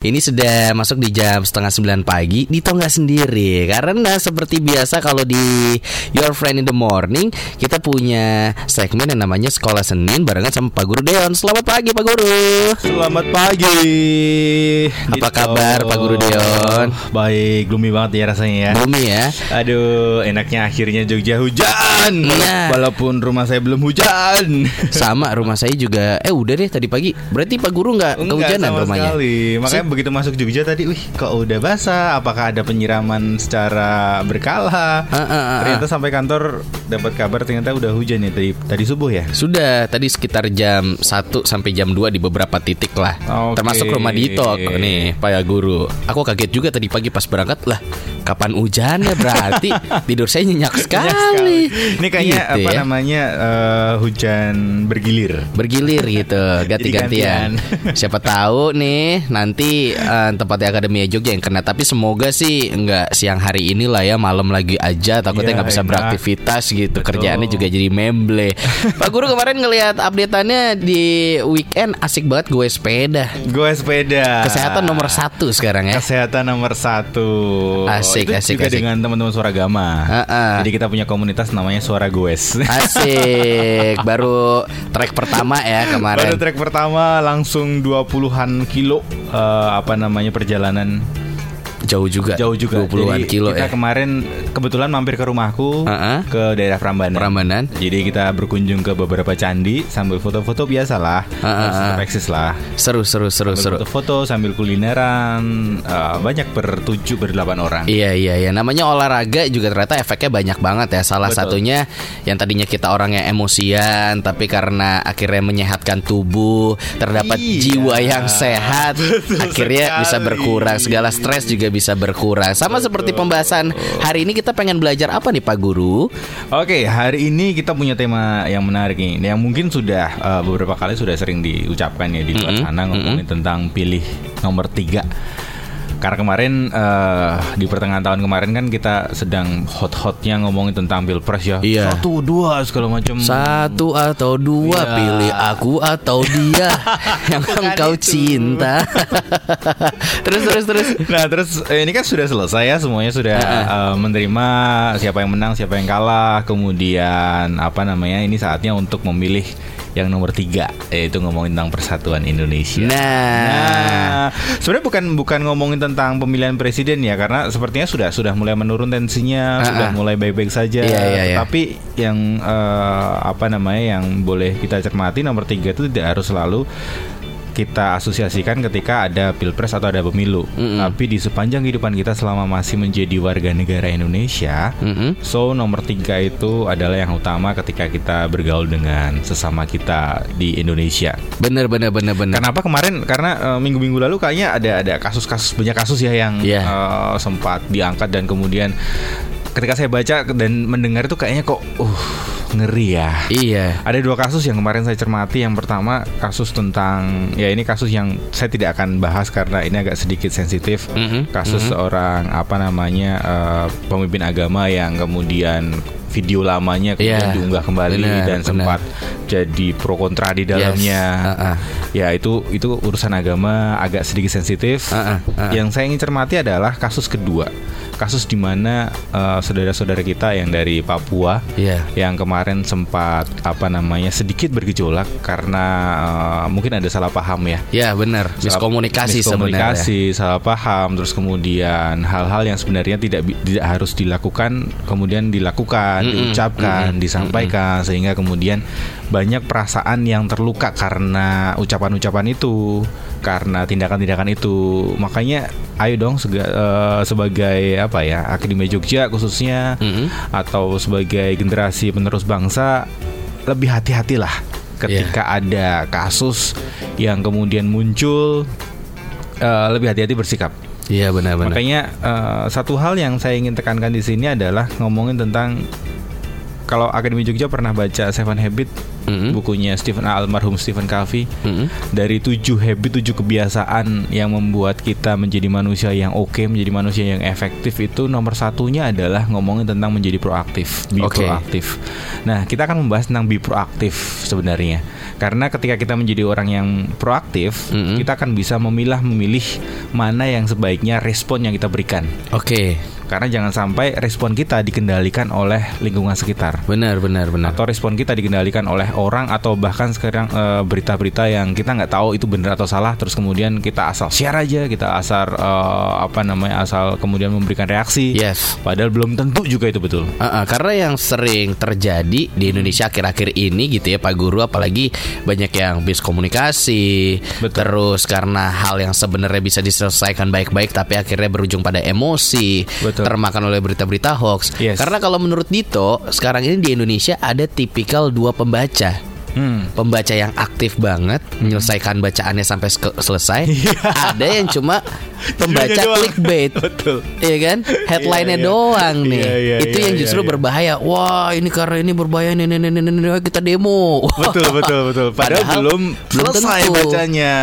Ini sudah masuk di jam setengah sembilan pagi di Tonga sendiri Karena seperti biasa kalau di Your Friend in the Morning Kita punya segmen yang namanya Sekolah Senin barengan sama Pak Guru Deon Selamat pagi Pak Guru Selamat pagi. Apa kabar, Pak Guru Deon? Baik, gloomy banget ya rasanya ya. Bumi ya Aduh, enaknya akhirnya Jogja hujan. Nah. Walaupun rumah saya belum hujan. Sama rumah saya juga Eh udah deh tadi pagi Berarti Pak Guru nggak kehujanan rumahnya sekali. Makanya begitu masuk Jogja tadi, wih, kok udah basah? Apakah ada penyiraman secara berkala? Ah, ah, ah. Ternyata sampai kantor dapat kabar ternyata udah hujan ya tadi tadi subuh ya. Sudah tadi sekitar jam 1 sampai jam 2 di beberapa titik lah Oke. Termasuk rumah Dito nih Pak Guru Aku kaget juga tadi pagi pas berangkat lah Kapan hujan ya berarti Tidur saya nyenyak sekali, Banyak sekali. Ini kayaknya Gitu apa ya. namanya eh, hujan bergilir. Bergilir gitu Ganti-gantian gantian. Siapa tahu nih Nanti eh, tempatnya Akademia Jogja yang kena Tapi semoga sih nggak siang hari ini lah ya Malam lagi aja Takutnya Iya, nggak bisa enak. beraktivitas gitu Betul. Kerjaannya juga jadi memble Pak Guru kemarin ngelihat updateannya di weekend Asik banget gue sepeda Gue sepeda. Kesehatan nomor satu sekarang ya. Kesehatan nomor satu. Asik, Itu asik, juga asik. dengan teman-teman suara gama. Ha-ha. Jadi kita punya komunitas namanya Suara Goes. Asik. Baru track pertama ya Baru kemarin. track pertama langsung 20-an kilo eh, apa namanya perjalanan Jauh juga. jauh juga. 20-an Jadi kilo kita ya. kemarin kebetulan mampir ke rumahku Ha-ha. ke daerah Prambanan. Prambanan. Jadi kita berkunjung ke beberapa candi sambil foto-foto biasalah. Tetap eksis lah. Seru seru seru Sambil seru. foto-foto sambil kulineran eh, banyak bertujuh berdelapan orang. Iya iya iya namanya olahraga juga ternyata efeknya banyak banget ya salah Betul. satunya yang tadinya kita orang yang emosian tapi karena akhirnya menyehatkan tubuh terdapat Iya. jiwa yang sehat akhirnya sekali. bisa berkurang segala stres juga bisa berkurang. Sama seperti pembahasan hari ini kita pengen belajar apa nih Pak Guru? Oke, hari ini kita punya tema yang menarik nih, yang mungkin sudah eh, beberapa kali sudah sering diucapkan ya di luar Mm-mm, sana ngomongin tentang pilih nomor tiga. Karena kemarin eh, di pertengahan tahun kemarin kan kita sedang hot-hotnya ngomongin tentang pilpres ya. Iya. Satu dua segala macam. Satu atau dua Iya. Pilih aku atau dia Yang Bukan engkau itu. cinta Terus terus terus Nah terus eh, ini kan sudah selesai ya semuanya sudah eh, menerima siapa yang menang siapa yang kalah kemudian apa namanya ini saatnya untuk memilih yang nomor tiga yaitu ngomongin tentang persatuan Indonesia. Nah Nah, sebenarnya bukan bukan ngomongin tentang pemilihan presiden ya karena sepertinya sudah sudah mulai menurun tensinya, Ah, sudah ah. mulai baik-baik saja. Iya, iya, iya. Tapi yang eh, apa namanya yang boleh kita cermati nomor tiga itu tidak harus selalu kita asosiasikan ketika ada pilpres atau ada pemilu. Mm-mm. Tapi di sepanjang kehidupan kita selama masih menjadi warga negara Indonesia, Mm-mm. So nomor tiga itu adalah yang utama ketika kita bergaul dengan sesama kita di Indonesia. Bener bener bener bener Kenapa kemarin? Karena eh, minggu-minggu lalu kayaknya ada ada kasus-kasus banyak kasus ya yang Iya. eh, sempat diangkat dan kemudian ketika saya baca dan mendengar itu kayaknya kok uh ngeri ya. Iya Ada dua kasus yang kemarin saya cermati. Yang pertama kasus tentang ya ini kasus yang saya tidak akan bahas karena ini agak sedikit sensitif. Mhm, Kasus seorang apa namanya eh, pemimpin agama yang kemudian video lamanya kemudian Iya, diunggah kembali benar, dan benar. sempat jadi pro kontra di dalamnya. Yes, uh-uh. Ya itu itu urusan agama agak sedikit sensitif. Uh-uh, uh-uh. Yang saya ingin cermati adalah kasus kedua, kasus di mana eh, saudara-saudara kita yang dari Papua Iya yang kemarin sempat apa namanya sedikit bergejolak karena eh, mungkin ada salah paham ya. Ya bener Salah- Miskomunikasi sebenarnya miskomunikasi, salah paham, terus kemudian hal-hal yang sebenarnya tidak tidak harus dilakukan, kemudian dilakukan, Mm-mm, diucapkan, mm-mm, disampaikan, sehingga kemudian banyak perasaan yang terluka karena ucapan-ucapan itu, karena tindakan-tindakan itu. Makanya, ayo dong sega- eh, sebagai apa ya, Akademi Jogja khususnya Mm-mm. atau sebagai generasi penerus bangsa lebih hati-hatilah ketika ada kasus yang kemudian muncul eh, lebih hati-hati bersikap. Iya benar benar. Makanya eh, satu hal yang saya ingin tekankan di sini adalah ngomongin tentang kalau Akademi Jogja pernah baca Seven Habit Mm-mm. bukunya Stephen almarhum Stephen Covey. Mm-mm. Dari tujuh habit, tujuh kebiasaan yang membuat kita menjadi manusia yang oke, menjadi manusia yang efektif itu nomor satunya adalah ngomongin tentang menjadi proaktif, be Oke. proaktif. Nah, kita akan membahas tentang be proaktif sebenarnya. Karena ketika kita menjadi orang yang proaktif, Mm-mm. kita akan bisa memilah memilih mana yang sebaiknya respon yang kita berikan. Oke, Karena jangan sampai respon kita dikendalikan oleh lingkungan sekitar benar benar benar. atau respon kita dikendalikan oleh orang atau bahkan sekarang eh, berita-berita yang kita nggak tahu itu benar atau salah terus kemudian kita asal share aja kita asal eh, apa namanya asal kemudian memberikan reaksi Yes. padahal belum tentu juga itu betul Uh-uh, karena yang sering terjadi di Indonesia akhir-akhir ini gitu ya Pak Guru apalagi banyak yang miskomunikasi Betul. terus karena hal yang sebenarnya bisa diselesaikan baik-baik tapi akhirnya berujung pada emosi Betul. termakan oleh berita-berita hoax Yes. karena kalau menurut Dito sekarang ini di Indonesia ada tipikal dua pembaca hmm. pembaca yang aktif banget menyelesaikan bacaannya sampai selesai ada yang cuma pembaca clickbait betul Iya kan? Headline-nya Iya, iya. doang nih. Iya, iya, itu iya, yang iya, justru iya. berbahaya. Wah, ini karena ini berbahaya nih, nih, nih, nih, nih, nih, kita demo. betul betul betul padahal, Padahal belum belum selesai tentu. bacanya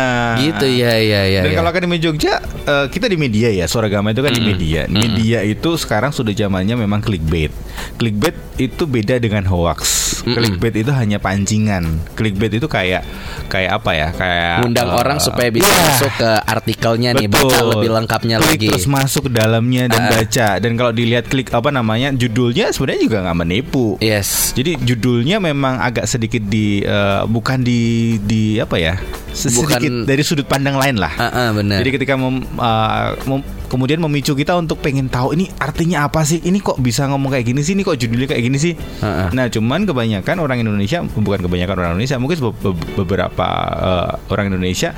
Gitu ya, ya, ya. Dan ya. kalau Akademi Jogja eh, kita di media ya, suara gama itu kan di media. Media itu sekarang sudah zamannya memang clickbait. Clickbait itu beda dengan hoax. Clickbait itu hanya pancingan. Clickbait itu kayak kayak apa ya? Kayak Undang eh, orang supaya bisa iya. masuk ke artikelnya nih, Betul. baca lebih lengkapnya Klik lagi. terus masuk ke dalamnya dan Ah. baca. Dan kalau dilihat klik apa namanya judulnya sebenarnya juga nggak menipu. Yes. Jadi judulnya memang agak sedikit di eh, bukan di di apa ya? Sedikit Bukan- dari sudut pandang lain lah. Ah, ah, benar. Jadi ketika mem- uh, mem- kemudian memicu kita untuk pengen tahu ini artinya apa sih? Ini kok bisa ngomong kayak gini sih? Ini kok judulnya kayak gini sih? Heeh. Nah, cuman kebanyakan orang Indonesia bukan kebanyakan orang Indonesia, mungkin be- be- beberapa uh, orang Indonesia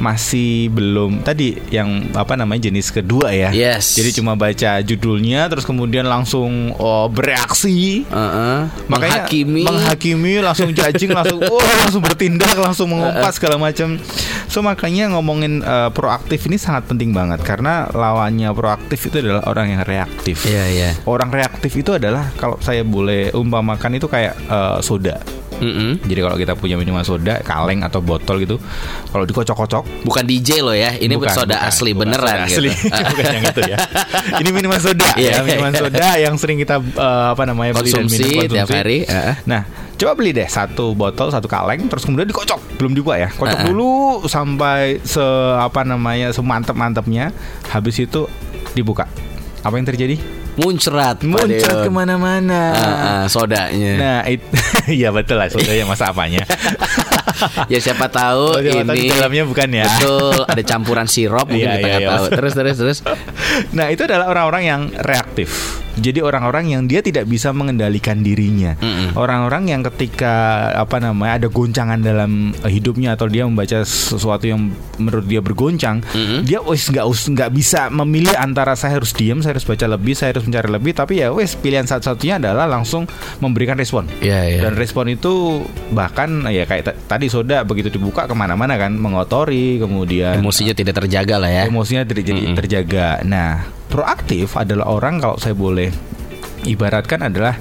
masih belum tadi yang apa namanya jenis kedua ya. Yes. Jadi cuma baca judulnya terus kemudian langsung oh, bereaksi ah. Makanya menghakimi. menghakimi langsung judging langsung wah langsung bertindak langsung mengumpat segala macam so makanya ngomongin eh, proaktif ini sangat penting banget karena lawannya proaktif itu adalah orang yang reaktif Iya, iya. orang reaktif itu adalah kalau saya boleh umpamakan itu kayak eh, soda Mm-mm. jadi kalau kita punya minuman soda kaleng atau botol gitu kalau dikocok-kocok Bukan DJ loh ya, ini Bukan, soda bukan, asli bukan beneran soda gitu. asli. bukan yang itu ya. Ini minuman soda Iya, ya, minuman iya. soda yang sering kita eh, apa namanya beli dan Konsumsi minum tiap hari, heeh. Nah, coba beli deh satu botol, satu kaleng, terus kemudian dikocok, belum dibuka ya, kocok Heeh. dulu sampai se apa namanya semantep mantepnya. Habis itu dibuka. Apa yang terjadi? Muncrat, Muncrat ke mana-mana. Ah, ah, sodanya. Nah, itu ya betul lah, sodanya masa apanya. ya siapa tahu Oh, siapa tahu ini di dalamnya bukan ya. Betul, ada campuran sirup mungkin Iya, kita nggak iya, tahu. Terus terus terus. Nah itu adalah orang-orang yang reaktif. Jadi orang-orang yang dia tidak bisa mengendalikan dirinya. Orang-orang yang ketika apa namanya ada goncangan dalam eh, hidupnya atau dia membaca sesuatu yang menurut dia bergoncang, Mm-mm. dia wes nggak us- nggak bisa memilih antara saya harus diam, saya harus baca lebih, saya harus mencari lebih. Tapi ya wes pilihan satu-satunya adalah langsung memberikan respon. Iya, iya. Dan respon itu bahkan ya kayak ta- tadi soda begitu dibuka ke mana-mana kan mengotori, kemudian Emosinya tidak terjaga lah ya. emosinya ter- jadi Mm-mm. terjaga. Nah, proaktif adalah orang kalau saya boleh ibaratkan adalah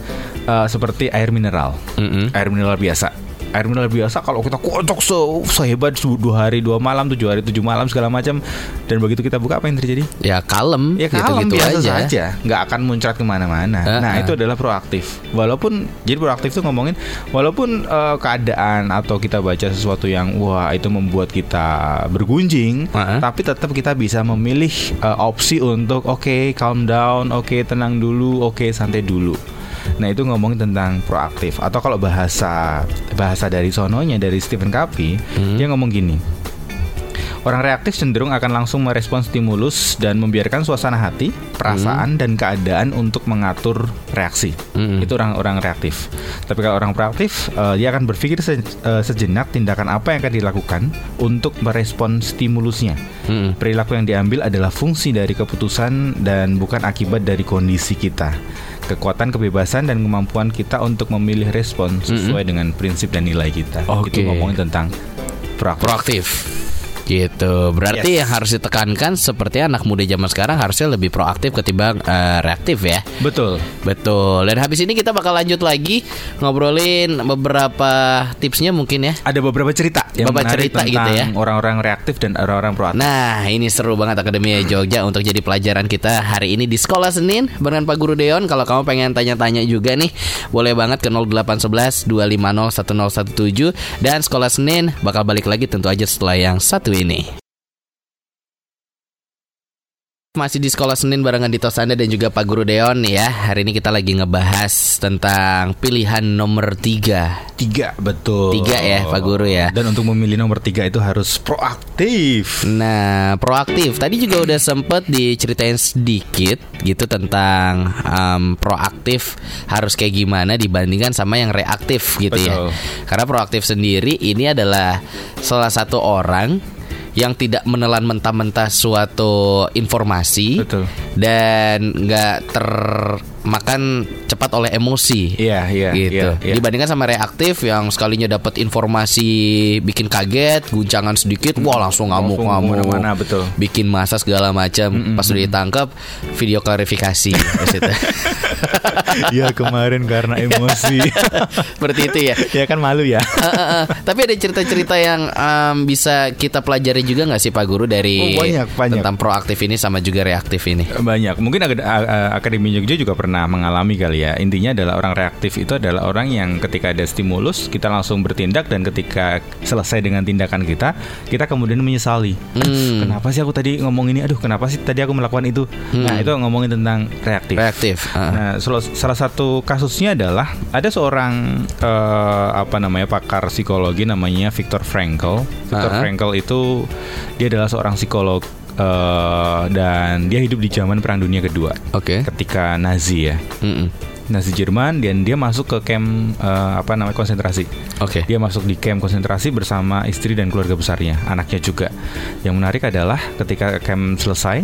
eh, seperti air mineral, Mm-mm. air mineral biasa. Air mineral biasa kalau kita kocok se sehebat se- dua hari dua malam tujuh hari tujuh malam segala macam dan begitu kita buka apa yang terjadi? Ya kalem, Ya kalem gitu-gitu biasa aja. saja, nggak akan muncrat ke mana-mana. Uh-uh. Nah itu adalah proaktif. Walaupun jadi proaktif tuh ngomongin, walaupun eh, keadaan atau kita baca sesuatu yang wah itu membuat kita bergunjing, Uh-uh. tapi tetap kita bisa memilih eh, opsi untuk oke calm down, oke tenang dulu, oke santai dulu. Nah itu ngomongin tentang proaktif atau kalau bahasa bahasa dari sononya dari Stephen Covey Hmm. dia ngomong gini Orang reaktif cenderung akan langsung merespon stimulus dan membiarkan suasana hati, perasaan, dan keadaan untuk mengatur reaksi. Mm. Itu orang-orang reaktif. Tapi kalau orang proaktif, eh, dia akan berpikir se- eh, sejenak tindakan apa yang akan dilakukan untuk merespon stimulusnya. Mm. Perilaku yang diambil adalah fungsi dari keputusan dan bukan akibat dari kondisi kita. Kekuatan kebebasan dan kemampuan kita untuk memilih respon sesuai dengan prinsip dan nilai kita. Oke. Itu ngomongin tentang proaktif. Proaktif. Gitu. Berarti yang harus ditekankan seperti anak muda zaman sekarang harusnya lebih proaktif ketimbang eh, reaktif ya. Betul. Betul. Dan habis ini kita bakal lanjut lagi ngobrolin beberapa tipsnya mungkin ya. Ada beberapa cerita yang Beberapa cerita tentang gitu ya. orang-orang reaktif dan orang-orang proaktif. Nah, ini seru banget Akademi Jogja untuk jadi pelajaran kita hari ini di Sekolah Senin barengan Pak Guru Deon. Kalau kamu pengen tanya-tanya juga nih, boleh banget ke 0811 250 1017 dan Sekolah Senin bakal balik lagi tentu aja setelah yang satu ini. Masih di Sekolah Senin barengan Dito Sanda dan juga Pak Guru Deon ya. Hari ini kita lagi ngebahas tentang pilihan nomor tiga. Tiga betul. Tiga ya, Pak Guru ya. Dan untuk memilih nomor tiga itu harus proaktif. Nah, proaktif. Tadi juga udah sempet diceritain sedikit gitu tentang em, proaktif harus kayak gimana dibandingkan sama yang reaktif gitu Betul. ya. Karena proaktif sendiri ini adalah salah satu orang yang tidak menelan mentah-mentah suatu informasi Betul. dan nggak termakan cepat oleh emosi Iya, iya, gitu. iya, iya. Dibandingkan sama reaktif yang sekalinya dapat informasi bikin kaget, guncangan sedikit, wah langsung Langsung ngamuk-ngamuk. ke mana-mana, betul. Bikin masa segala macam. Pas udah ditangkap, video klarifikasi. Iya kemarin karena emosi. Seperti itu ya. ya kan malu ya. Eh, eh, eh. Tapi ada cerita-cerita yang em, bisa kita pelajari juga nggak sih Pak Guru dari Oh, banyak, banyak. tentang proaktif ini sama juga reaktif ini? Banyak. Mungkin A- Akademi Jogja juga pernah mengalami kali ya. Intinya adalah orang reaktif itu adalah orang yang ketika ada stimulus kita langsung bertindak dan ketika selesai dengan tindakan kita, kita kemudian menyesali. Hmm. Kenapa sih aku tadi ngomong ini? Aduh, kenapa sih tadi aku melakukan itu? Nah, itu ngomongin tentang reaktif. Reaktif. eh. Nah, salah, salah satu kasusnya adalah ada seorang eh, apa namanya pakar psikologi namanya Viktor Frankl. Viktor Ah. Frankl itu dia adalah seorang psikolog eh, dan dia hidup di zaman Perang Dunia Kedua Oke. ketika Nazi ya. Mm-mm. Nazi Jerman dan dia masuk ke camp eh, apa namanya konsentrasi. Oke. Dia masuk di camp konsentrasi bersama istri dan keluarga besarnya, anaknya juga. Yang menarik adalah ketika camp selesai,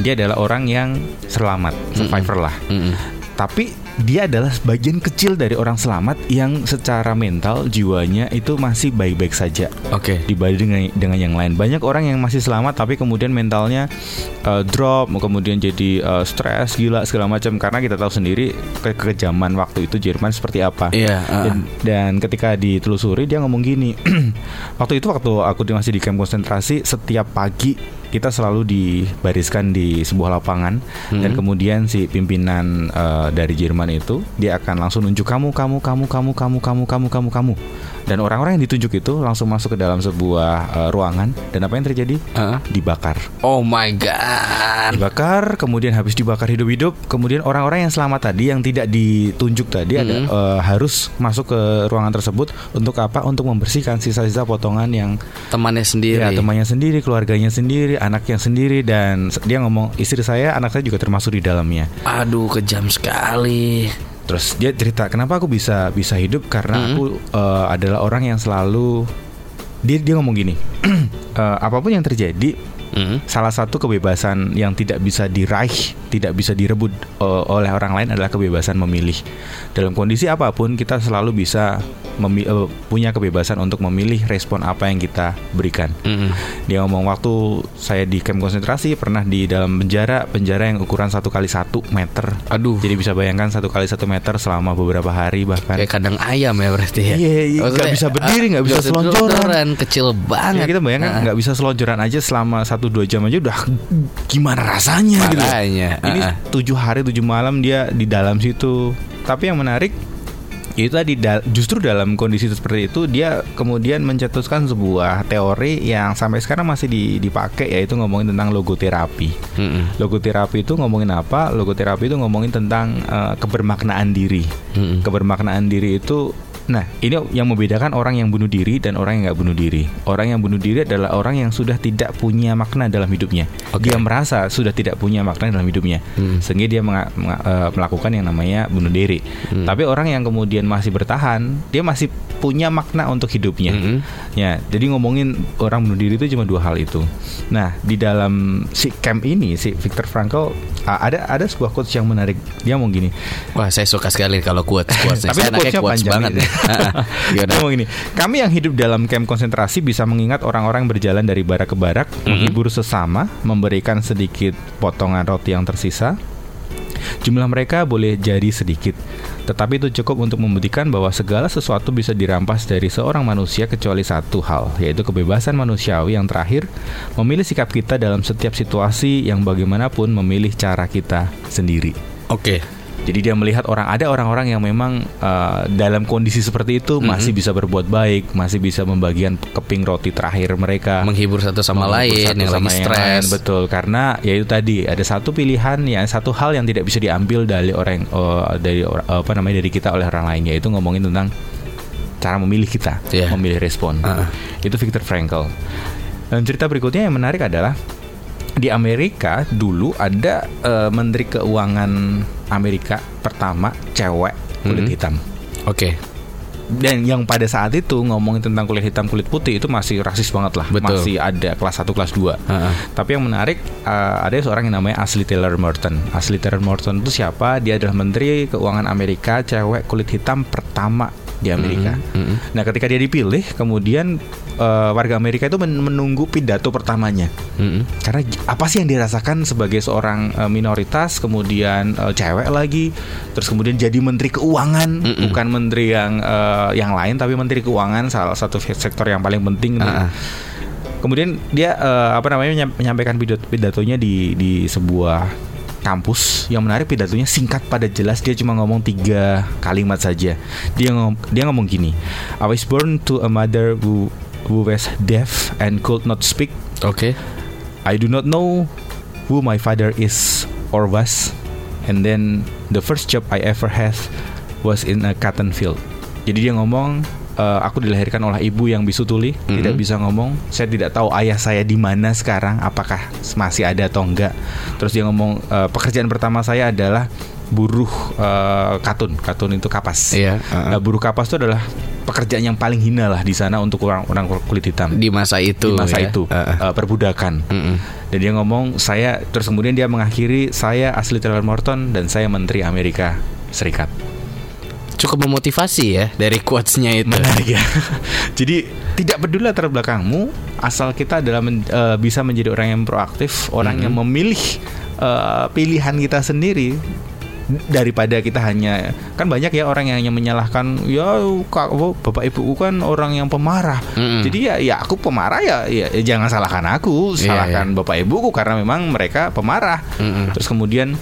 dia adalah orang yang selamat, survivor lah. Mm-mm. Tapi dia adalah sebagian kecil dari orang selamat yang secara mental jiwanya itu masih baik-baik saja Oke. dibanding dengan, dengan yang lain. Banyak orang yang masih selamat tapi kemudian mentalnya uh, drop, kemudian jadi uh, stres, gila segala macam karena kita tahu sendiri ke kekejaman waktu itu Jerman seperti apa. Iya, uh. Dan, dan ketika ditelusuri dia ngomong gini, waktu itu waktu aku masih di kamp konsentrasi setiap pagi kita selalu dibariskan di sebuah lapangan. Dan kemudian si pimpinan uh, dari Jerman itu dia akan langsung nunjuk kamu kamu kamu kamu kamu kamu kamu kamu kamu dan orang-orang yang ditunjuk itu langsung masuk ke dalam sebuah uh, ruangan dan apa yang terjadi Uh. dibakar Oh my god. dibakar kemudian habis dibakar hidup-hidup kemudian orang-orang yang selamat tadi yang tidak ditunjuk tadi ada uh, harus masuk ke ruangan tersebut untuk apa untuk membersihkan sisa-sisa potongan yang Temannya sendiri. ya temannya sendiri keluarganya sendiri anaknya sendiri dan dia ngomong istri saya anak saya juga termasuk di dalamnya Aduh, kejam sekali. Terus dia cerita kenapa aku bisa bisa hidup? Karena aku uh, adalah orang yang selalu dia dia ngomong gini "Eh, apa pun yang terjadi Mm. salah satu kebebasan yang tidak bisa diraih, tidak bisa direbut uh, oleh orang lain adalah kebebasan memilih. Dalam kondisi apa pun kita selalu bisa memi- uh, punya kebebasan untuk memilih respon apa yang kita berikan. Mm. Dia ngomong waktu saya di camp konsentrasi pernah di dalam penjara, penjara yang ukuran satu kali satu meter. Aduh. Jadi bisa bayangkan satu kali satu meter selama beberapa hari bahkan. Kayak kandang ayam ya berarti ya. Iya, iya, nggak Maksudnya, bisa berdiri, ah, nggak bisa selonjoran. kecil Ya banget. kita bayangkan Ah, nggak bisa selonjoran aja selama satu dua jam aja udah gimana rasanya gitu. Makanya, Ini ah, ah. tujuh hari tujuh malam dia di dalam situ. Tapi yang menarik itu tadi da- justru dalam kondisi seperti itu dia kemudian mencetuskan sebuah teori yang sampai sekarang masih di- dipakai yaitu ngomongin tentang logoterapi. Mm-mm. Logoterapi itu ngomongin apa? Logoterapi itu ngomongin tentang eh, kebermaknaan diri. Mm-mm. Kebermaknaan diri itu Nah, ini yang membedakan orang yang bunuh diri dan orang yang nggak bunuh diri. Orang yang bunuh diri adalah orang yang sudah tidak punya makna dalam hidupnya. Oke. Dia merasa sudah tidak punya makna dalam hidupnya, Hmm. sehingga dia eh, melakukan yang namanya bunuh diri. Hmm. Tapi orang yang kemudian masih bertahan, dia masih punya makna untuk hidupnya. Mm-mm. Ya, jadi ngomongin orang bunuh diri itu cuma dua hal itu. Nah, di dalam si camp ini si Viktor Frankl ada ada sebuah quotes yang menarik. Dia ngomong gini, Wah, saya suka sekali kalau quotes quotes. Tapi quotes-nya quotes panjang banget. Gimana? Ngomong gini, kami yang hidup dalam camp konsentrasi bisa mengingat orang-orang berjalan dari barak ke barak, menghibur sesama, memberikan sedikit potongan roti yang tersisa. Jumlah mereka boleh jadi sedikit, tetapi itu cukup untuk membuktikan bahwa segala sesuatu bisa dirampas dari seorang manusia kecuali satu hal, yaitu kebebasan manusiawi yang terakhir, memilih sikap kita dalam setiap situasi yang bagaimanapun memilih cara kita sendiri. Oke. Jadi dia melihat orang ada orang-orang yang memang uh, dalam kondisi seperti itu masih bisa berbuat baik, masih bisa membagian keping roti terakhir mereka. Menghibur satu sama Menghibur lain satu yang sama lagi yang lain, stres. betul karena ya itu tadi ada satu pilihan yang satu hal yang tidak bisa diambil dari orang uh, dari or- apa namanya dari kita oleh orang lain yaitu ngomongin tentang cara memilih kita, Iya. memilih respon. Ah. Itu Viktor Frankl. Dan cerita berikutnya yang menarik adalah di Amerika dulu ada eh, menteri keuangan Amerika pertama cewek kulit Mhm. hitam. Oke. Dan yang pada saat itu ngomongin tentang kulit hitam kulit putih itu masih rasis banget lah, Betul. masih ada kelas 1 kelas 2. Heeh. Tapi yang menarik eh, ada seorang yang namanya Ashley Taylor Morton. Ashley Taylor Morton itu siapa? Dia adalah menteri keuangan Amerika cewek kulit hitam pertama di Amerika. Mhm. Nah, ketika dia dipilih, kemudian eh, warga Amerika itu men- menunggu pidato pertamanya. Mhm. Karena j- apa sih yang dirasakan sebagai seorang eh, minoritas, kemudian eh, cewek lagi, terus kemudian jadi menteri keuangan, Mm-mm. bukan menteri yang eh, yang lain, tapi menteri keuangan salah satu sektor yang paling penting. Ah, ah. Kemudian dia eh, apa namanya menyam- menyampaikan pidato pidatonya di di sebuah kampus yang menarik pidatonya singkat pada jelas dia cuma ngomong tiga kalimat saja dia ngom dia ngomong gini I was born to a mother who who was deaf and could not speak Oke. I do not know who my father is or was. And then the first job I ever had was in a cotton field. Jadi dia ngomong, "Eh, aku dilahirkan oleh ibu yang bisu tuli, Mhm. tidak bisa ngomong. Saya tidak tahu ayah saya di mana sekarang, apakah masih ada atau enggak. Terus dia ngomong, "Eh, pekerjaan pertama saya adalah buruh eh, katun. Katun itu kapas. Iya. Nah, buruh kapas itu adalah pekerjaan yang paling hina lah di sana untuk orang-orang kulit hitam Di masa itu. di masa ya. itu Heeh. eh, perbudakan. Mm-mm. Dan dia ngomong saya terus kemudian dia mengakhiri saya asli Taylor Morton dan saya menteri Amerika Serikat. Cukup memotivasi ya dari quotes-nya itu. Menarik ya. Jadi tidak peduli latar belakangmu asal kita adalah men- eh, bisa menjadi orang yang proaktif, orang yang memilih eh, pilihan kita sendiri daripada kita hanya kan banyak ya orang yang hanya menyalahkan ya kak bapak ibuku kan orang yang pemarah Mm-mm. jadi ya ya aku pemarah ya, ya ya jangan salahkan aku Iya, salahkan bapak ibuku karena memang mereka pemarah Mm-mm. terus kemudian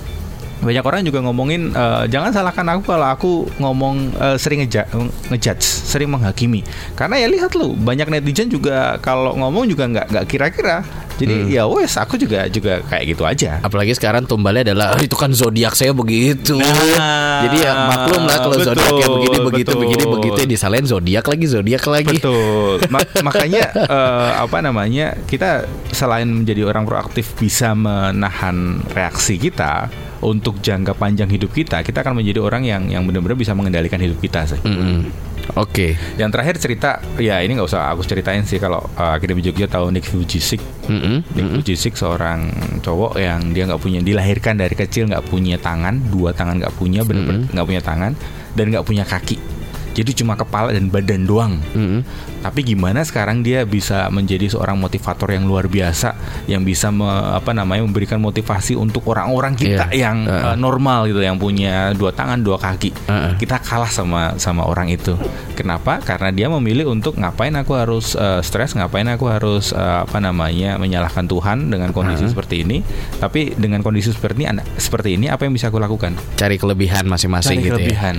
banyak orang juga ngomongin eh, jangan salahkan aku kalau aku ngomong eh, sering ngeja- ngejudge, sering menghakimi. Karena ya lihat lu, banyak netizen juga kalau ngomong juga nggak nggak kira-kira. Jadi ya wes aku juga juga kayak gitu aja. Apalagi sekarang tumbalnya adalah "Oh, itu kan zodiak saya begitu. Nah, Jadi ya maklum lah kalau betul, zodiaknya begini begitu betul. begini begitu disalahin zodiak lagi zodiak lagi. Betul. Ma- makanya eh, apa namanya kita selain menjadi orang proaktif bisa menahan reaksi kita untuk jangka panjang hidup kita, kita akan menjadi orang yang yang benar-benar bisa mengendalikan hidup kita sih. Mm-mm. Oke. Yang terakhir cerita, ya ini nggak usah aku ceritain sih kalau uh, Akademi Jogja tahu Nick Vujicic. Mm-mm. Nick Vujicic seorang cowok yang dia nggak punya dilahirkan dari kecil nggak punya tangan, dua tangan nggak punya, benar-benar nggak punya tangan dan nggak punya kaki. Jadi cuma kepala dan badan doang. Mm-mm. Tapi gimana sekarang dia bisa menjadi seorang motivator yang luar biasa, yang bisa me- apa namanya memberikan motivasi untuk orang-orang kita Iya. yang Heeh. uh, normal gitu, yang punya dua tangan dua kaki. Heeh. Kita kalah sama sama orang itu. Kenapa? Karena dia memilih untuk ngapain aku harus uh, stres, ngapain aku harus uh, apa namanya menyalahkan Tuhan dengan kondisi seperti ini. Tapi dengan kondisi seperti ini, seperti ini apa yang bisa aku lakukan? Cari kelebihan masing-masing gitu ya. kelebihan.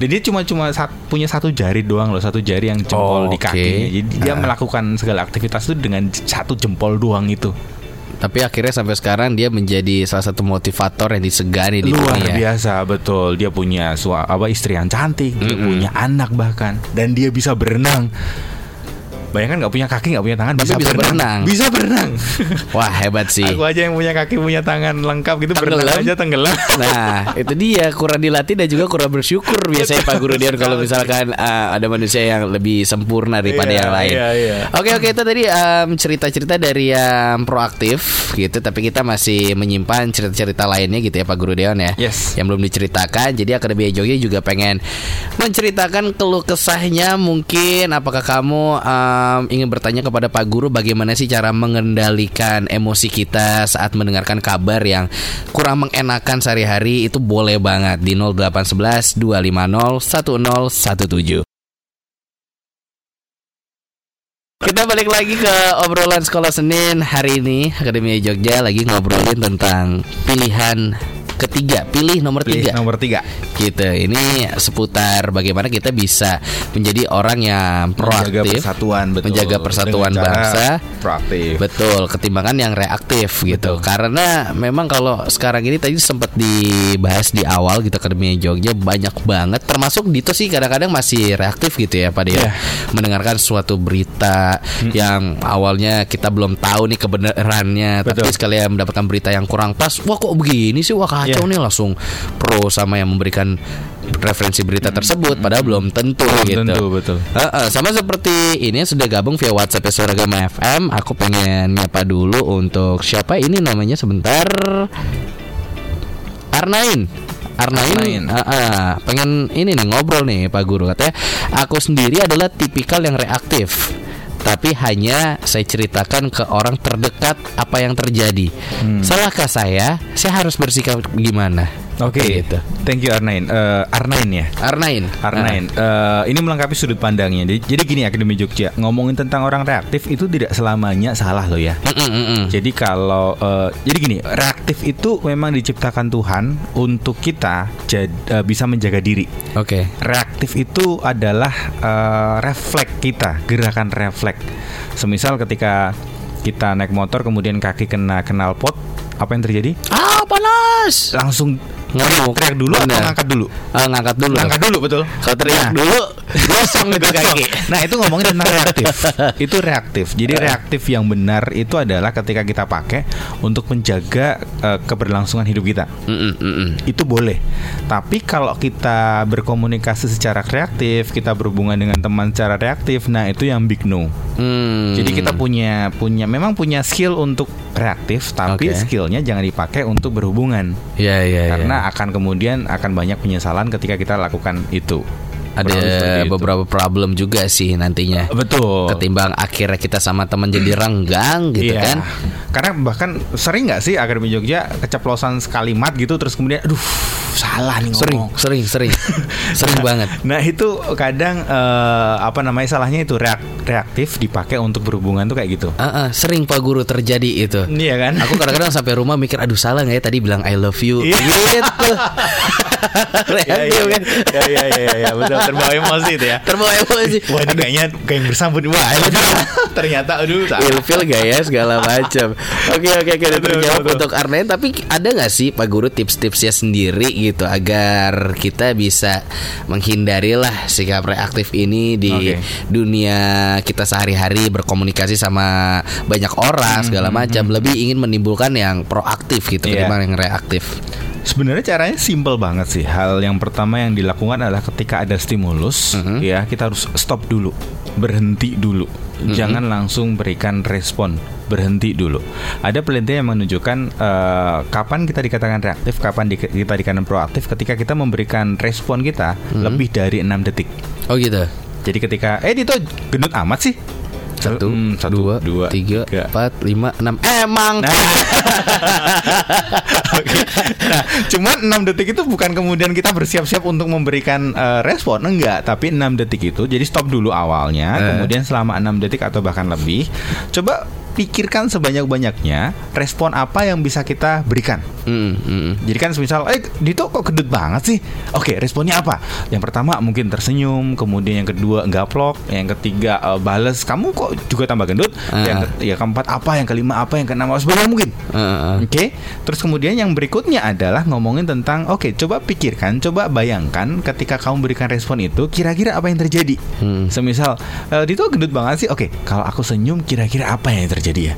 Dan dia cuma cuma sat- punya satu jari doang loh, satu jari yang Oh, jempol di oke. kakinya. Jadi dia Ah. melakukan segala aktivitas itu dengan satu jempol doang itu. Tapi akhirnya sampai sekarang dia menjadi salah satu motivator yang disegani di Luar dunia. biasa, betul. Dia punya sua, apa istri yang cantik, dia Mm-mm. punya anak bahkan dan dia bisa berenang. Bayangkan nggak punya kaki, nggak punya tangan, bisa, bisa berenang. berenang. Bisa berenang. Wah hebat sih. Aku aja yang punya kaki, punya tangan lengkap gitu berenang Tenggelam. aja tenggelam. Nah, itu dia kurang dilatih dan juga kurang bersyukur biasanya Pak Guru Dian kalau misalkan uh, ada manusia yang lebih sempurna daripada Iya, yang lain. iya, iya. Oke oke itu tadi um, cerita-cerita dari yang proaktif gitu, tapi kita masih menyimpan cerita-cerita lainnya gitu ya Pak Guru Dian ya. Yes. Yang belum diceritakan. Jadi Akademi Jogja juga pengen menceritakan keluh kesahnya mungkin apakah kamu um, ingin bertanya kepada Pak Guru bagaimana sih cara mengendalikan emosi kita saat mendengarkan kabar yang kurang mengenakan sehari-hari itu boleh banget di 0811 250 1017. Kita balik lagi ke obrolan sekolah Senin hari ini Akademi Jogja lagi ngobrolin tentang pilihan ketiga, pilih nomor Pilih tiga nomor tiga. gitu. Ini seputar bagaimana kita bisa menjadi orang yang Menjaga proaktif, persatuan, betul. menjaga persatuan Dengan bangsa. Proaktif. Betul, ketimbangan yang reaktif gitu. Karena memang kalau sekarang ini tadi sempat dibahas di awal gitu Akademi Jogja banyak banget termasuk Dito sih kadang-kadang masih reaktif gitu ya pada ya. Iya. Mendengarkan suatu berita yang awalnya kita belum tahu nih kebenarannya tapi sekalian mendapatkan berita yang kurang pas, wah kok begini sih? Wah kacau Iya. nih langsung pro sama yang memberikan referensi berita tersebut padahal belum tentu Belum gitu. tentu, betul. Heeh, sama seperti ini sudah gabung via WhatsApp Suragama FM. Aku pengen nyapa dulu untuk siapa ini namanya sebentar. Arnain. Arnain, Arnain. Heeh, pengen ini nih ngobrol nih Pak Guru katanya. Aku sendiri adalah tipikal yang reaktif. Tapi hanya saya ceritakan ke orang terdekat apa yang terjadi. Hmm. Salahkah saya? Saya harus bersikap gimana? Oke, Gitu. thank you Arnain. Eh, Arnain ya. Arnain. Arnain, eh, ini melengkapi sudut pandangnya. Jadi, jadi gini Akademi Jogja, ngomongin tentang orang reaktif itu tidak selamanya salah loh ya. Mm, mm, mm. Jadi kalau eh, jadi gini, reaktif itu memang diciptakan Tuhan untuk kita jad- eh, bisa menjaga diri. Oke. Reaktif itu adalah eh, refleks kita, gerakan refleks. Semisal ketika kita naik motor kemudian kaki kena kenal pot, apa yang terjadi? Ah, panas. Langsung Ngamuk. teriak dulu atau Benar. ngangkat dulu? Ah, ngangkat dulu. Ngangkat dulu betul. Kalau teriak Nah. dulu, gosong itu kaki. Nah itu ngomongin tentang reaktif Itu reaktif Jadi reaktif yang benar itu adalah ketika kita pakai Untuk menjaga eh, keberlangsungan hidup kita Mm-mm, mm-mm. Itu boleh Tapi kalau kita berkomunikasi secara kreatif Kita berhubungan dengan teman secara reaktif Nah itu yang big no Hmm. Jadi kita punya punya memang punya skill untuk reaktif Tapi Oke. skillnya jangan dipakai untuk berhubungan ya ya ya. Karena akan kemudian akan banyak penyesalan ketika kita lakukan itu ada itu. beberapa problem juga sih nantinya. Betul Ketimbang akhirnya kita sama teman jadi renggang gitu Iya. kan. Karena bahkan sering nggak sih Akademi Jogja keceplosan sekalimat gitu terus kemudian aduh salah nih Sering, ngomong. sering, sering. sering banget. Nah itu kadang eh, apa namanya salahnya itu reak- reaktif dipakai untuk berhubungan tuh kayak gitu. Ah, ah, sering Pak Guru terjadi itu. Iya kan? Aku kadang-kadang sampai rumah mikir aduh salah nggak ya tadi bilang I love you Iya. gitu. Reaktif kan. iya iya iya iya betul terbawa emosi itu ya. Terbawa emosi. Wah ini kayaknya kayak yang bersambut wah ternyata aduh salah. ilfil gak ya segala macam. Oke oke oke terjawab untuk Arnain tapi ada nggak sih Pak Guru tips-tipsnya sendiri gitu agar kita bisa menghindari lah sikap reaktif ini di Oke. dunia kita sehari-hari berkomunikasi sama banyak orang segala macam lebih ingin menimbulkan yang proaktif gitu Iya. ketimbang yang reaktif. Sebenarnya caranya simple banget sih. Hal yang pertama yang dilakukan adalah ketika ada stimulus, Mhm. ya kita harus stop dulu, berhenti dulu, Mhm. jangan langsung berikan respon, berhenti dulu. Ada penelitian yang menunjukkan eh, kapan kita dikatakan reaktif, kapan di- kita dikatakan proaktif, ketika kita memberikan respon kita Mhm. lebih dari enam detik. Oh gitu. Jadi ketika eh itu gendut amat sih. Satu, Hmm, dua, tiga, empat, lima, enam. Emang. Nah. Nah, cuman 6 detik itu bukan kemudian kita bersiap-siap untuk memberikan eh, respon, enggak, tapi 6 detik itu jadi stop dulu awalnya, Eh. kemudian selama 6 detik atau bahkan lebih, coba pikirkan sebanyak-banyaknya respon apa yang bisa kita berikan. Mm, mm. Jadi kan misal, eh Dito kok gendut banget sih? Oke, responnya apa? Yang pertama mungkin tersenyum, kemudian yang kedua gaplok, yang ketiga eh, bales, kamu kok juga tambah gendut? Ah. Yang ke- ya keempat apa? Yang kelima apa? Yang keenam apa? Sebenarnya mungkin. Uh, uh. Oke, terus kemudian yang berikutnya adalah ngomongin tentang oke, coba pikirkan, coba bayangkan ketika kamu berikan respon itu kira-kira apa yang terjadi. Hmm. Semisal e, Dito gendut banget sih. Oke, kalau aku senyum kira-kira apa yang terjadi ya?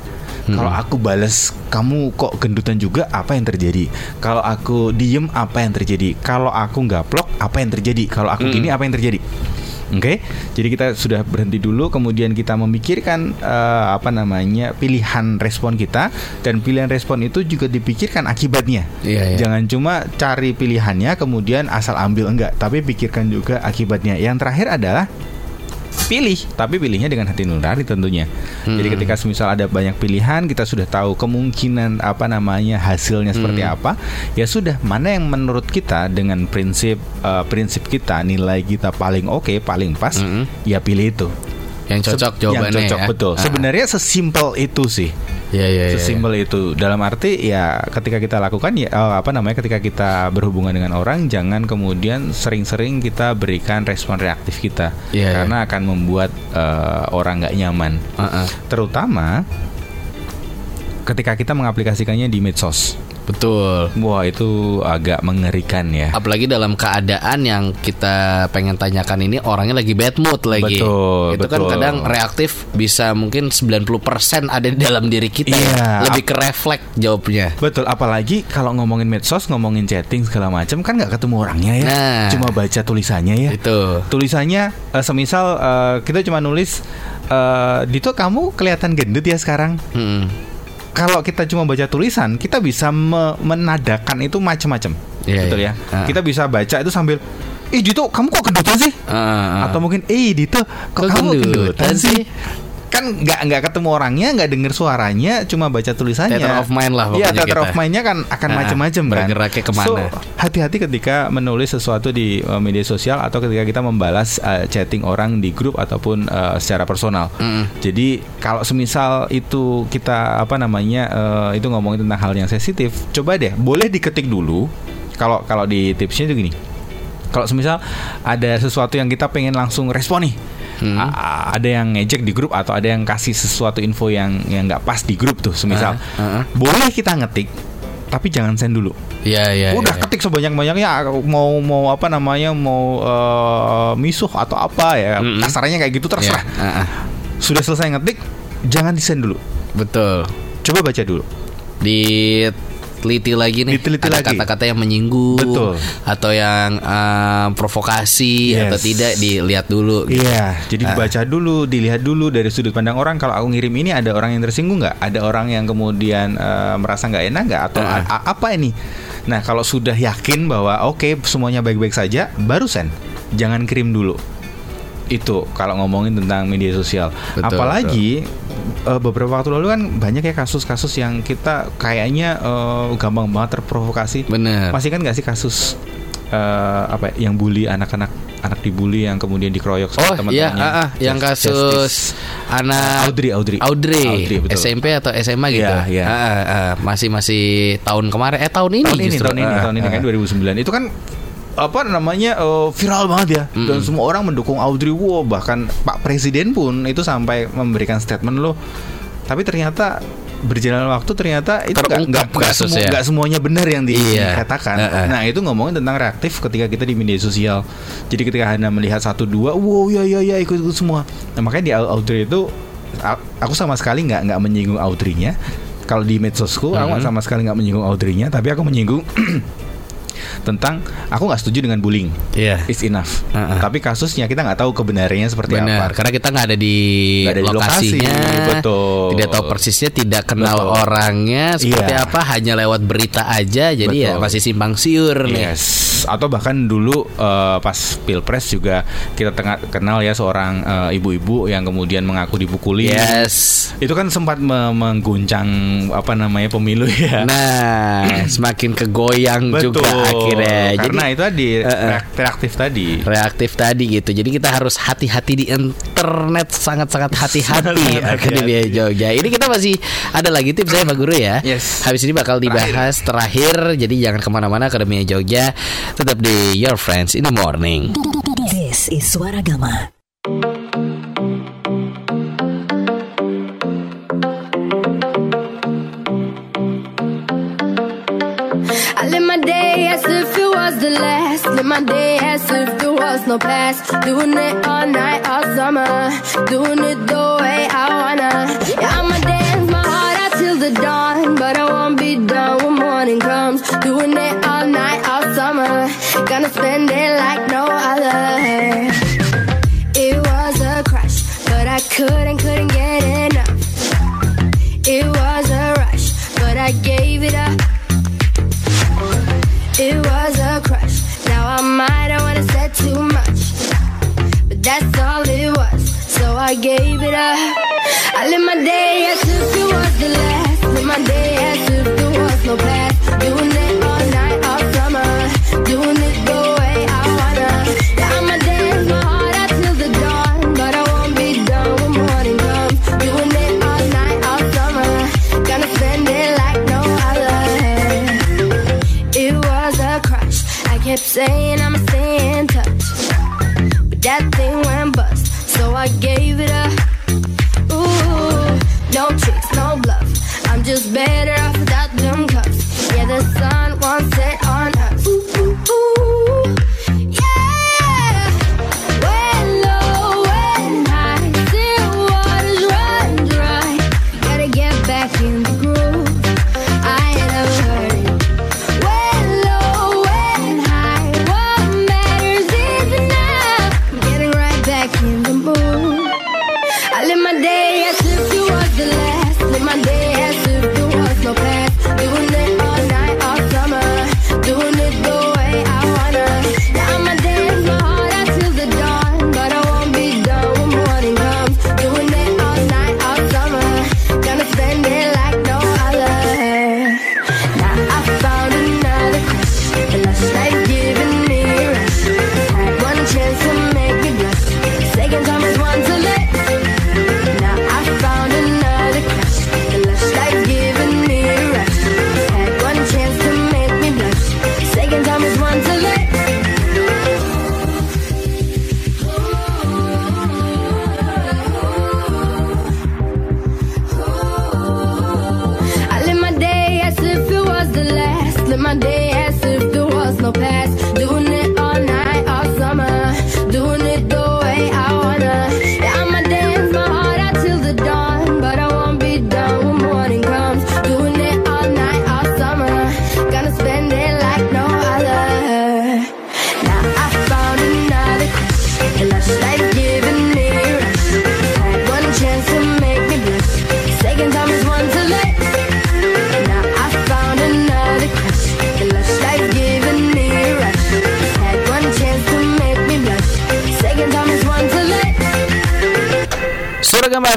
Kalau aku bales kamu kok gendutan juga apa yang terjadi? Kalau aku diem apa yang terjadi? Kalau aku gaplok apa yang terjadi? Kalau aku gini apa yang terjadi? Oke, jadi kita sudah berhenti dulu, kemudian kita memikirkan eh, apa namanya pilihan respon kita dan pilihan respon itu juga dipikirkan akibatnya. Iya, iya. Jangan cuma cari pilihannya kemudian asal ambil enggak, tapi pikirkan juga akibatnya. Yang terakhir adalah pilih, tapi pilihnya dengan hati nurani tentunya. Jadi ketika semisal ada banyak pilihan, kita sudah tahu kemungkinan apa namanya hasilnya seperti apa, ya sudah mana yang menurut kita dengan prinsip eh, prinsip kita nilai kita paling oke, paling pas, Mm-mm. ya pilih itu. Yang cocok jawabannya yang cocok ya. betul. Ah. Sebenarnya sesimpel itu sih. Ya, ya, ya, ya. Sesimpel itu. Dalam arti ya ketika kita lakukan ya eh, apa namanya ketika kita berhubungan dengan orang jangan kemudian sering-sering kita berikan respon reaktif kita Iya, karena akan membuat eh, orang nggak nyaman. Uh, uh. Terutama ketika kita mengaplikasikannya di medsos. Betul. Wah, itu agak mengerikan ya. Apalagi dalam keadaan yang kita pengen tanyakan ini orangnya lagi bad mood lagi. Betul, Itu kan betul. kadang reaktif bisa mungkin 90% ada di dalam diri kita. ya. Iya. Lebih ke refleks jawabnya. Betul, apalagi kalau ngomongin medsos, ngomongin chatting segala macam kan nggak ketemu orangnya ya. Nah. Cuma baca tulisannya ya. Itu. tulisannya eh, semisal eh, kita cuma nulis eh, Dito kamu kelihatan gendut ya sekarang Mm-mm. Kalau kita cuma baca tulisan kita bisa me- menadakan itu macam-macam Iya, betul iya. ya Ah. kita bisa baca itu sambil Ih Dito kamu kok gendutan sih Ah, ah. atau mungkin eh Dito kok, Kok kamu gendutan gendutan sih kan nggak nggak ketemu orangnya nggak denger suaranya cuma baca tulisannya Theater of mind lah Iya pokoknya theater kita. of mind-nya kan akan Ah, macam-macam kan bergeraknya ke mana. so hati-hati ketika menulis sesuatu di uh, media sosial atau ketika kita membalas uh, chatting orang di grup ataupun uh, secara personal Mm-mm. jadi kalau semisal itu kita apa namanya uh, itu ngomongin tentang hal yang sensitif coba deh boleh diketik dulu kalau kalau di tipsnya itu gini kalau semisal ada sesuatu yang kita pengen langsung respon nih Hmm. Ada yang ngejek di grup atau ada yang kasih sesuatu info yang yang nggak pas di grup tuh semisal ah, ah. boleh kita ngetik tapi jangan send dulu Iya, iya. udah iya. ketik sebanyak banyaknya mau mau apa namanya mau eh, misuh atau apa ya kasarnya kayak gitu terserah Iya, ah, ah. sudah selesai ngetik jangan di send dulu Betul. coba baca dulu Diteliti lagi nih. Diteliti ada kata-kata yang menyinggung Betul. atau yang eh, provokasi Yes. atau tidak dilihat dulu. gitu. Iya, jadi Ah. dibaca dulu, dilihat dulu dari sudut pandang orang. Kalau aku ngirim ini ada orang yang tersinggung nggak? Ada orang yang kemudian eh, merasa nggak enak nggak? Atau Ah. a- apa ini? Nah, kalau sudah yakin bahwa oke semuanya baik-baik saja, baru send. Jangan kirim dulu. Itu kalau ngomongin tentang media sosial. Betul, Apalagi eh, beberapa waktu lalu kan banyak ya kasus-kasus yang kita kayaknya eh, gampang banget terprovokasi. Bener. Masih kan nggak sih kasus eh, apa ya, yang bully anak-anak anak dibully yang kemudian dikeroyok sama Oh teman-temannya. iya, ah, ah, yang Justice. kasus anak Audrey, Audrey. Audrey, Audrey, betul. SMP atau SMA gitu. Iya, iya. Ah, ah, ah, masih masih tahun kemarin, eh tahun ini tahun ini justru. tahun ini Ah, tahun ini ah. kan 2009 itu kan apa namanya eh, viral banget ya dan semua orang mendukung Audrey wow bahkan Pak Presiden pun itu sampai memberikan statement loh tapi ternyata berjalan waktu ternyata itu nggak Terungkap nggak nggak kasusnya. semu- nggak semuanya benar yang Iya. dikatakan Heeh. nah itu ngomongin tentang reaktif ketika kita di media sosial jadi ketika anda melihat satu dua wow ya ya ya ikut ikut semua nah, makanya di Au- Audrey itu aku sama sekali nggak nggak menyinggung Audrey-nya kalau di medsosku aku Mhm. sama sekali nggak menyinggung Audrey-nya tapi aku menyinggung tentang aku nggak setuju dengan bullying Iya. is enough Heeh. tapi kasusnya kita nggak tahu kebenarannya seperti Benar, apa karena kita nggak ada di Nggak ada di lokasinya, lokasi, betul. tidak tahu persisnya, tidak kenal Betul. orangnya seperti Iya. apa, hanya lewat berita aja, jadi ya Betul. masih simpang siur nih. Yes, atau bahkan dulu eh, pas pilpres juga kita tengah kenal ya seorang eh, ibu-ibu yang kemudian mengaku dipukuli. Yes. Itu kan sempat me- mengguncang apa namanya pemilu ya. Nah, semakin kegoyang juga akhirnya. Karena itu tadi reak- reaktif tadi. reaktif tadi gitu. Jadi kita harus hati-hati di internet sangat-sangat hati-hati Akademia Jogja. Ini kita masih ada lagi tips saya Pak Guru ya. Yes. Habis ini bakal dibahas terakhir. Jadi jangan ke mana-mana Akademia Jogja. Tetap di Your Friends in the Morning. This is Suara Gama. Day as if it was the last. Live my day as if there was no past. Doing it all night, all summer. Doing it the way I wanna. Yeah, I'ma dance my heart out till the dawn. But I won't be done when morning comes. Doing it all night, all summer. Gonna spend it I gave it up. I live my day as if it was the last. Live my day as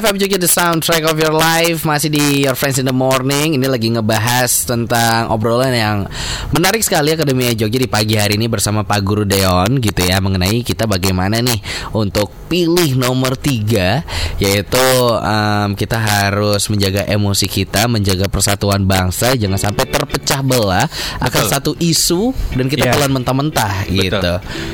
FM Jogja The Soundtrack of Your Life. Masih di Your Friends in the Morning. Ini lagi ngebahas tentang obrolan yang menarik sekali Akademia Jogja di pagi hari ini bersama Pak Guru Deon gitu ya Mengenai kita bagaimana nih untuk pilih nomor tiga Yaitu em, kita harus menjaga emosi kita Menjaga persatuan bangsa Jangan sampai terpecah belah Akan Betul. satu isu Dan kita Iya. telan mentah-mentah gitu.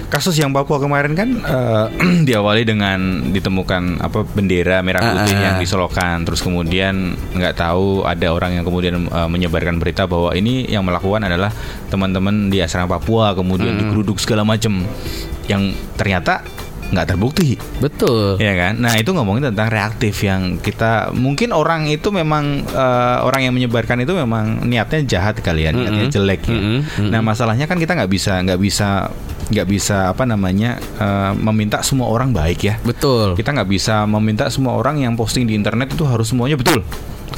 Kasus yang Papua kemarin kan eh, diawali dengan ditemukan apa bendera merah putih Ah, ah. yang diselokan, terus kemudian nggak tahu ada orang yang kemudian eh, menyebarkan berita bahwa ini yang melakukan adalah teman-teman di asrama Papua, kemudian digeruduk segala macam, yang ternyata nggak terbukti. Betul Ya kan? Nah itu ngomongin tentang reaktif yang kita mungkin orang itu memang eh, orang yang menyebarkan itu memang niatnya jahat kalian, niatnya Mm-mm. jelek ya. Nah masalahnya kan kita nggak bisa nggak bisa nggak bisa apa namanya eh, meminta semua orang baik ya. Betul Kita nggak bisa meminta semua orang yang posting di internet itu harus semuanya betul.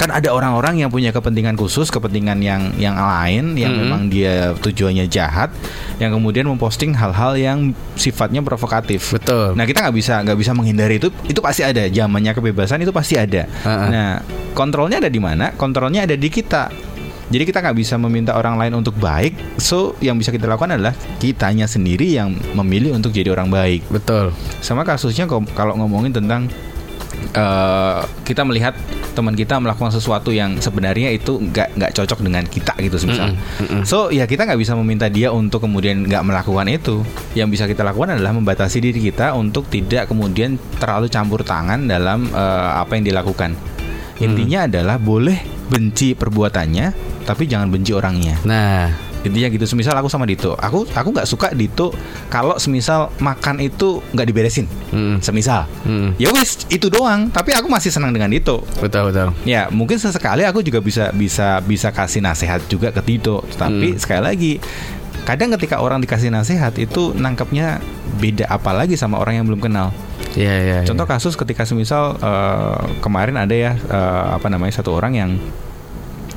Kan ada orang-orang yang punya kepentingan khusus, kepentingan yang yang lain, yang Mm-mm. memang dia tujuannya jahat, yang kemudian memposting hal-hal yang sifatnya provokatif. Betul Nah kita nggak bisa nggak bisa menghindari itu itu pasti ada zamannya kebebasan itu pasti ada. Ha-ha. Nah kontrolnya ada di mana? Kontrolnya ada di kita. Jadi kita nggak bisa meminta orang lain untuk baik. So yang bisa kita lakukan adalah kitanya sendiri yang memilih untuk jadi orang baik. Betul. Sama kasusnya kalau ngomongin tentang eh, kita melihat teman kita melakukan sesuatu yang sebenarnya itu nggak nggak cocok dengan kita gitu misal. So ya kita nggak bisa meminta dia untuk kemudian nggak melakukan itu. Yang bisa kita lakukan adalah membatasi diri kita untuk tidak kemudian terlalu campur tangan dalam eh, apa yang dilakukan. Intinya adalah boleh benci perbuatannya, tapi jangan benci orangnya Nah, intinya gitu semisal aku sama Dito aku aku nggak suka Dito kalau semisal makan itu nggak diberesin Mm. semisal Mm. ya wes itu doang tapi aku masih senang dengan Dito betul betul. ya mungkin sesekali aku juga bisa bisa bisa kasih nasihat juga ke Dito tapi sekali lagi kadang ketika orang dikasih nasihat itu nangkepnya beda apalagi sama orang yang belum kenal Iya iya. iya. Contoh kasus ketika semisal eh, kemarin ada ya eh, apa namanya satu orang yang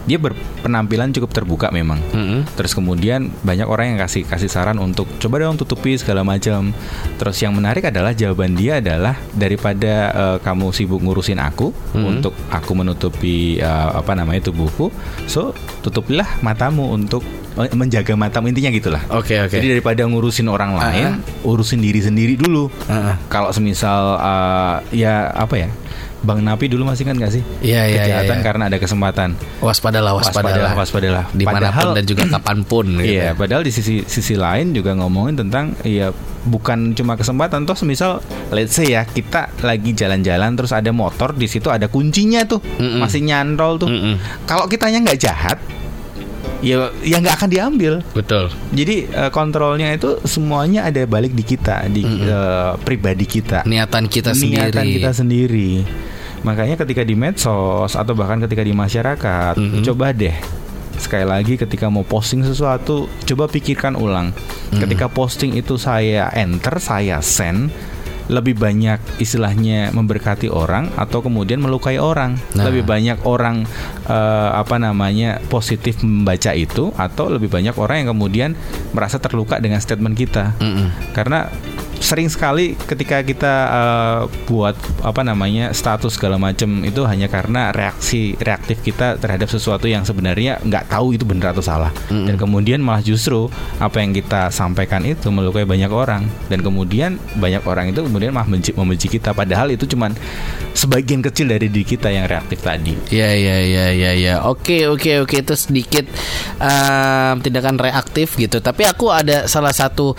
dia berpenampilan cukup terbuka memang. Mm-mm. Terus kemudian banyak orang yang kasih kasih saran untuk coba dong tutupi segala macam. Terus yang menarik adalah jawaban dia adalah daripada eh, kamu sibuk ngurusin aku Hmm. untuk aku menutupi eh, apa namanya tubuhku, so tutupilah matamu untuk menjaga matamu intinya gitulah. Oke oke. Jadi daripada ngurusin orang Ah, lain, urusin diri sendiri dulu. Ah, ah. Kalau semisal eh, ya apa ya? Bang Napi dulu masih kan gak sih? Iya, iya, Kejahatan iya. karena ada kesempatan. Waspadalah waspadalah. Waspadalah, waspadalah. Di mana pun Padahal- dan juga kapan pun. gitu Iya, ya. padahal di sisi sisi lain juga ngomongin tentang ya bukan cuma kesempatan toh semisal let's say ya kita lagi jalan-jalan terus ada motor di situ ada kuncinya tuh Mm-mm. masih nyantol tuh. Mm-mm. Kalau kitanya nggak jahat ya ya nggak akan diambil. Betul. Jadi eh, kontrolnya itu semuanya ada balik di kita, di eh, pribadi kita. Niatan kita Niatan sendiri. kita sendiri. Makanya ketika di medsos atau bahkan ketika di masyarakat, Mhm. coba deh sekali lagi ketika mau posting sesuatu, coba pikirkan ulang. Ketika posting itu saya enter, saya send, lebih banyak istilahnya memberkati orang atau kemudian melukai orang. Nah. Lebih banyak orang eh, apa namanya positif membaca itu atau lebih banyak orang yang kemudian merasa terluka dengan statement kita. Mm-mm. Karena sering sekali ketika kita eh, buat apa namanya status segala macam itu hanya karena reaksi reaktif kita terhadap sesuatu yang sebenarnya nggak tahu itu benar atau salah Mm-mm. dan kemudian malah justru apa yang kita sampaikan itu melukai banyak orang dan kemudian banyak orang itu kemudian malah membenci, membenci kita padahal itu cuman sebagian kecil dari diri kita yang reaktif tadi. Ya ya ya ya ya. Oke oke oke itu sedikit em, tindakan reaktif gitu. Tapi aku ada salah satu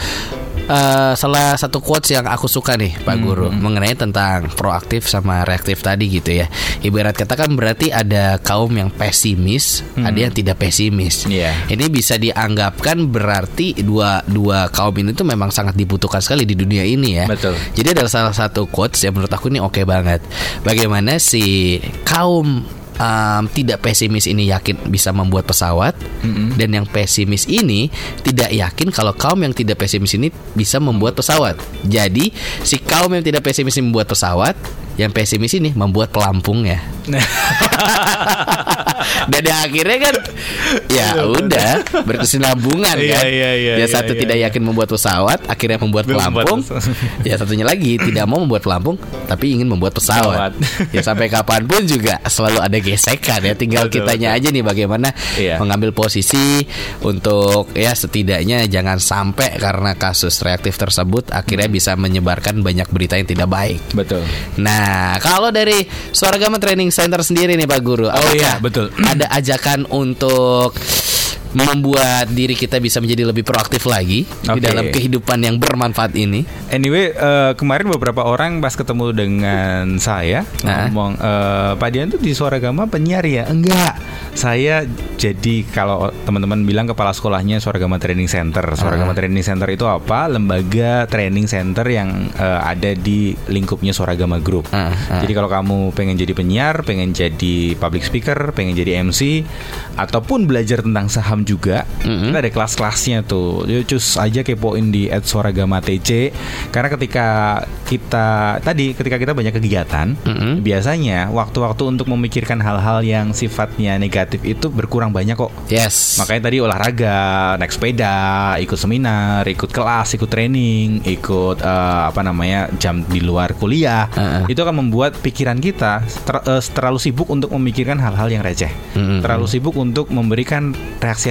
eh, salah satu quotes yang aku suka nih Pak Guru mengenai tentang proaktif sama reaktif tadi gitu ya. Ibarat kata kan berarti ada kaum yang pesimis, ada yang tidak pesimis. Iya. Ini bisa dianggapkan berarti dua dua kaum ini tuh memang sangat dibutuhkan sekali di dunia ini ya. Betul. Jadi ada salah satu quotes yang menurut aku ini oke banget. Bagaimana si kaum um, tidak pesimis ini yakin bisa membuat pesawat dan yang pesimis ini tidak yakin kalau kaum yang tidak pesimis ini bisa membuat pesawat. Jadi si kaum yang tidak pesimis ini membuat pesawat, yang pesimis ini membuat pelampungnya. dan yang akhirnya kan ya udah berkesinambungan Iya, kan. iya, iya, iya, satu iya, tidak iya. yakin membuat pesawat, akhirnya membuat pelampung. ya satunya lagi tidak mau membuat pelampung, tapi ingin membuat pesawat. Ya sampai kapan pun juga selalu ada gesekan ya. Tinggal Betul, kitanya aja nih bagaimana Iya. mengambil posisi untuk ya setidaknya jangan sampai karena kasus reaktif tersebut akhirnya Hmm. bisa menyebarkan banyak berita yang tidak baik. Betul. Nah, kalau dari Suara Gama Training Center sendiri nih Pak Guru, Oh iya, betul. Ada ajakan untuk membuat diri kita bisa menjadi lebih proaktif lagi di Oke. dalam kehidupan yang bermanfaat ini. Anyway, eh, kemarin beberapa orang pas ketemu dengan saya Nah. ngomong, eh, Pak Dian tuh di Suara Gama penyiar ya? Enggak, saya jadi kalau teman-teman bilang kepala sekolahnya Suara Gama Training Center. Suara. Gama Training Center itu apa? Lembaga training center yang eh, ada di lingkupnya Suara Gama Group. Ah, ah. Jadi kalau kamu pengen jadi penyiar, pengen jadi public speaker, pengen jadi MC, ataupun belajar tentang saham Juga. Kita ada kelas-kelasnya tuh. Yuk cus aja kepoin di @suaragama_tc karena ketika kita tadi ketika kita banyak kegiatan, biasanya waktu-waktu untuk memikirkan hal-hal yang sifatnya negatif itu berkurang banyak kok. Yes. Makanya tadi olahraga, naik sepeda, ikut seminar, ikut kelas, ikut training, ikut eh, apa namanya jam di luar kuliah, Heeh. itu akan membuat pikiran kita ter- eh, terlalu sibuk untuk memikirkan hal-hal yang receh, Mm-mm. terlalu sibuk untuk memberikan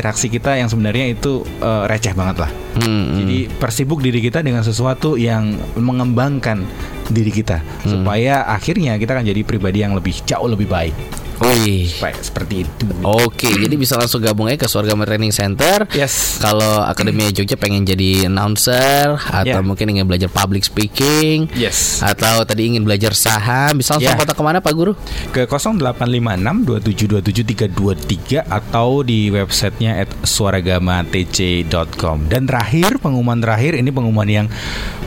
reaksi-reaksi kita yang sebenarnya itu eh, receh banget lah. Hmm, Jadi persibuk diri kita dengan sesuatu yang mengembangkan diri kita supaya akhirnya kita akan jadi pribadi yang lebih jauh lebih baik. Wih. Seperti itu. Oke, jadi bisa langsung gabung aja ke Suargama Training Center. Yes. Kalau Akademi Jogja pengen jadi announcer atau Yeah. mungkin ingin belajar public speaking, Yes. atau tadi ingin belajar saham, bisa langsung Yeah. kontak ke mana Pak Guru? ke 0856 2727 323 atau di websitenya at suaragamatc.com dan terakhir pengumuman terakhir ini pengumuman yang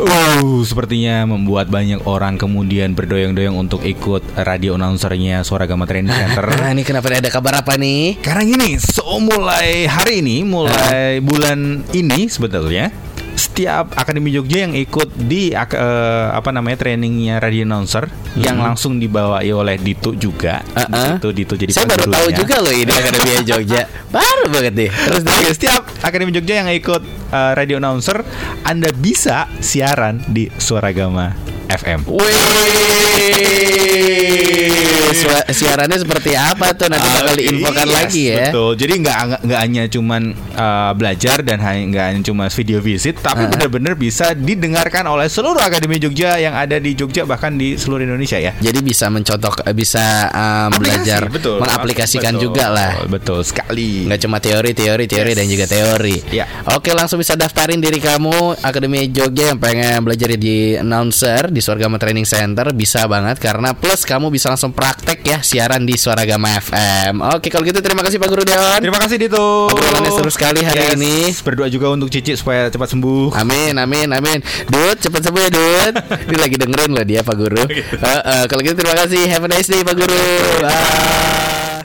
uh sepertinya membuat banyak orang kemudian berdoyong-doyong untuk ikut radio announcernya Suaragama Training Center Nah, ini kenapa ada kabar apa nih? karena gini so mulai hari ini mulai bulan ini sebetulnya setiap akademi Jogja yang ikut di eh, apa namanya trainingnya radio announcer yang langsung dibawahi oleh Dito juga Uh-uh. Dito Dito jadi Saya baru tahu juga loh ini Akademi Jogja. Baru banget deh. Terus Oke, setiap akademi Jogja yang ikut eh, radio announcer Anda bisa siaran di Suaragama FM Wih, siarannya seperti apa tuh nanti bakal Ah, diinfokan yes, lagi ya. Betul. Jadi nggak nggak- hanya cuman uh, belajar dan hanya nggak hanya cuma video visit, tapi benar-benar bisa didengarkan oleh seluruh akademi Jogja yang ada di Jogja bahkan di seluruh Indonesia ya. Jadi bisa mencontoh, eh, bisa um, belajar, betul. mengaplikasikan Betul, juga lah. Betul sekali. Nggak cuma teori, teori, teori Yes. dan juga teori. Ya. Oke, langsung bisa daftarin diri kamu Akademi Jogja yang pengen belajar jadi announcer di Suaragama Training Center bisa banget karena plus kamu bisa langsung praktek ya siaran di Suaragama FM. Oke, kalau gitu terima kasih Pak Guru Deon. Terima kasih Dito. Obrolannya seru sekali hari Yes. ini. Berdoa juga untuk Cici supaya cepat sembuh. Amin, amin, amin. Dut, cepat sembuh ya, Dut. Ini lagi dengerin loh dia, Pak Guru. Eh, eh, kalau gitu terima kasih. Have a nice day, Pak Guru. Bye.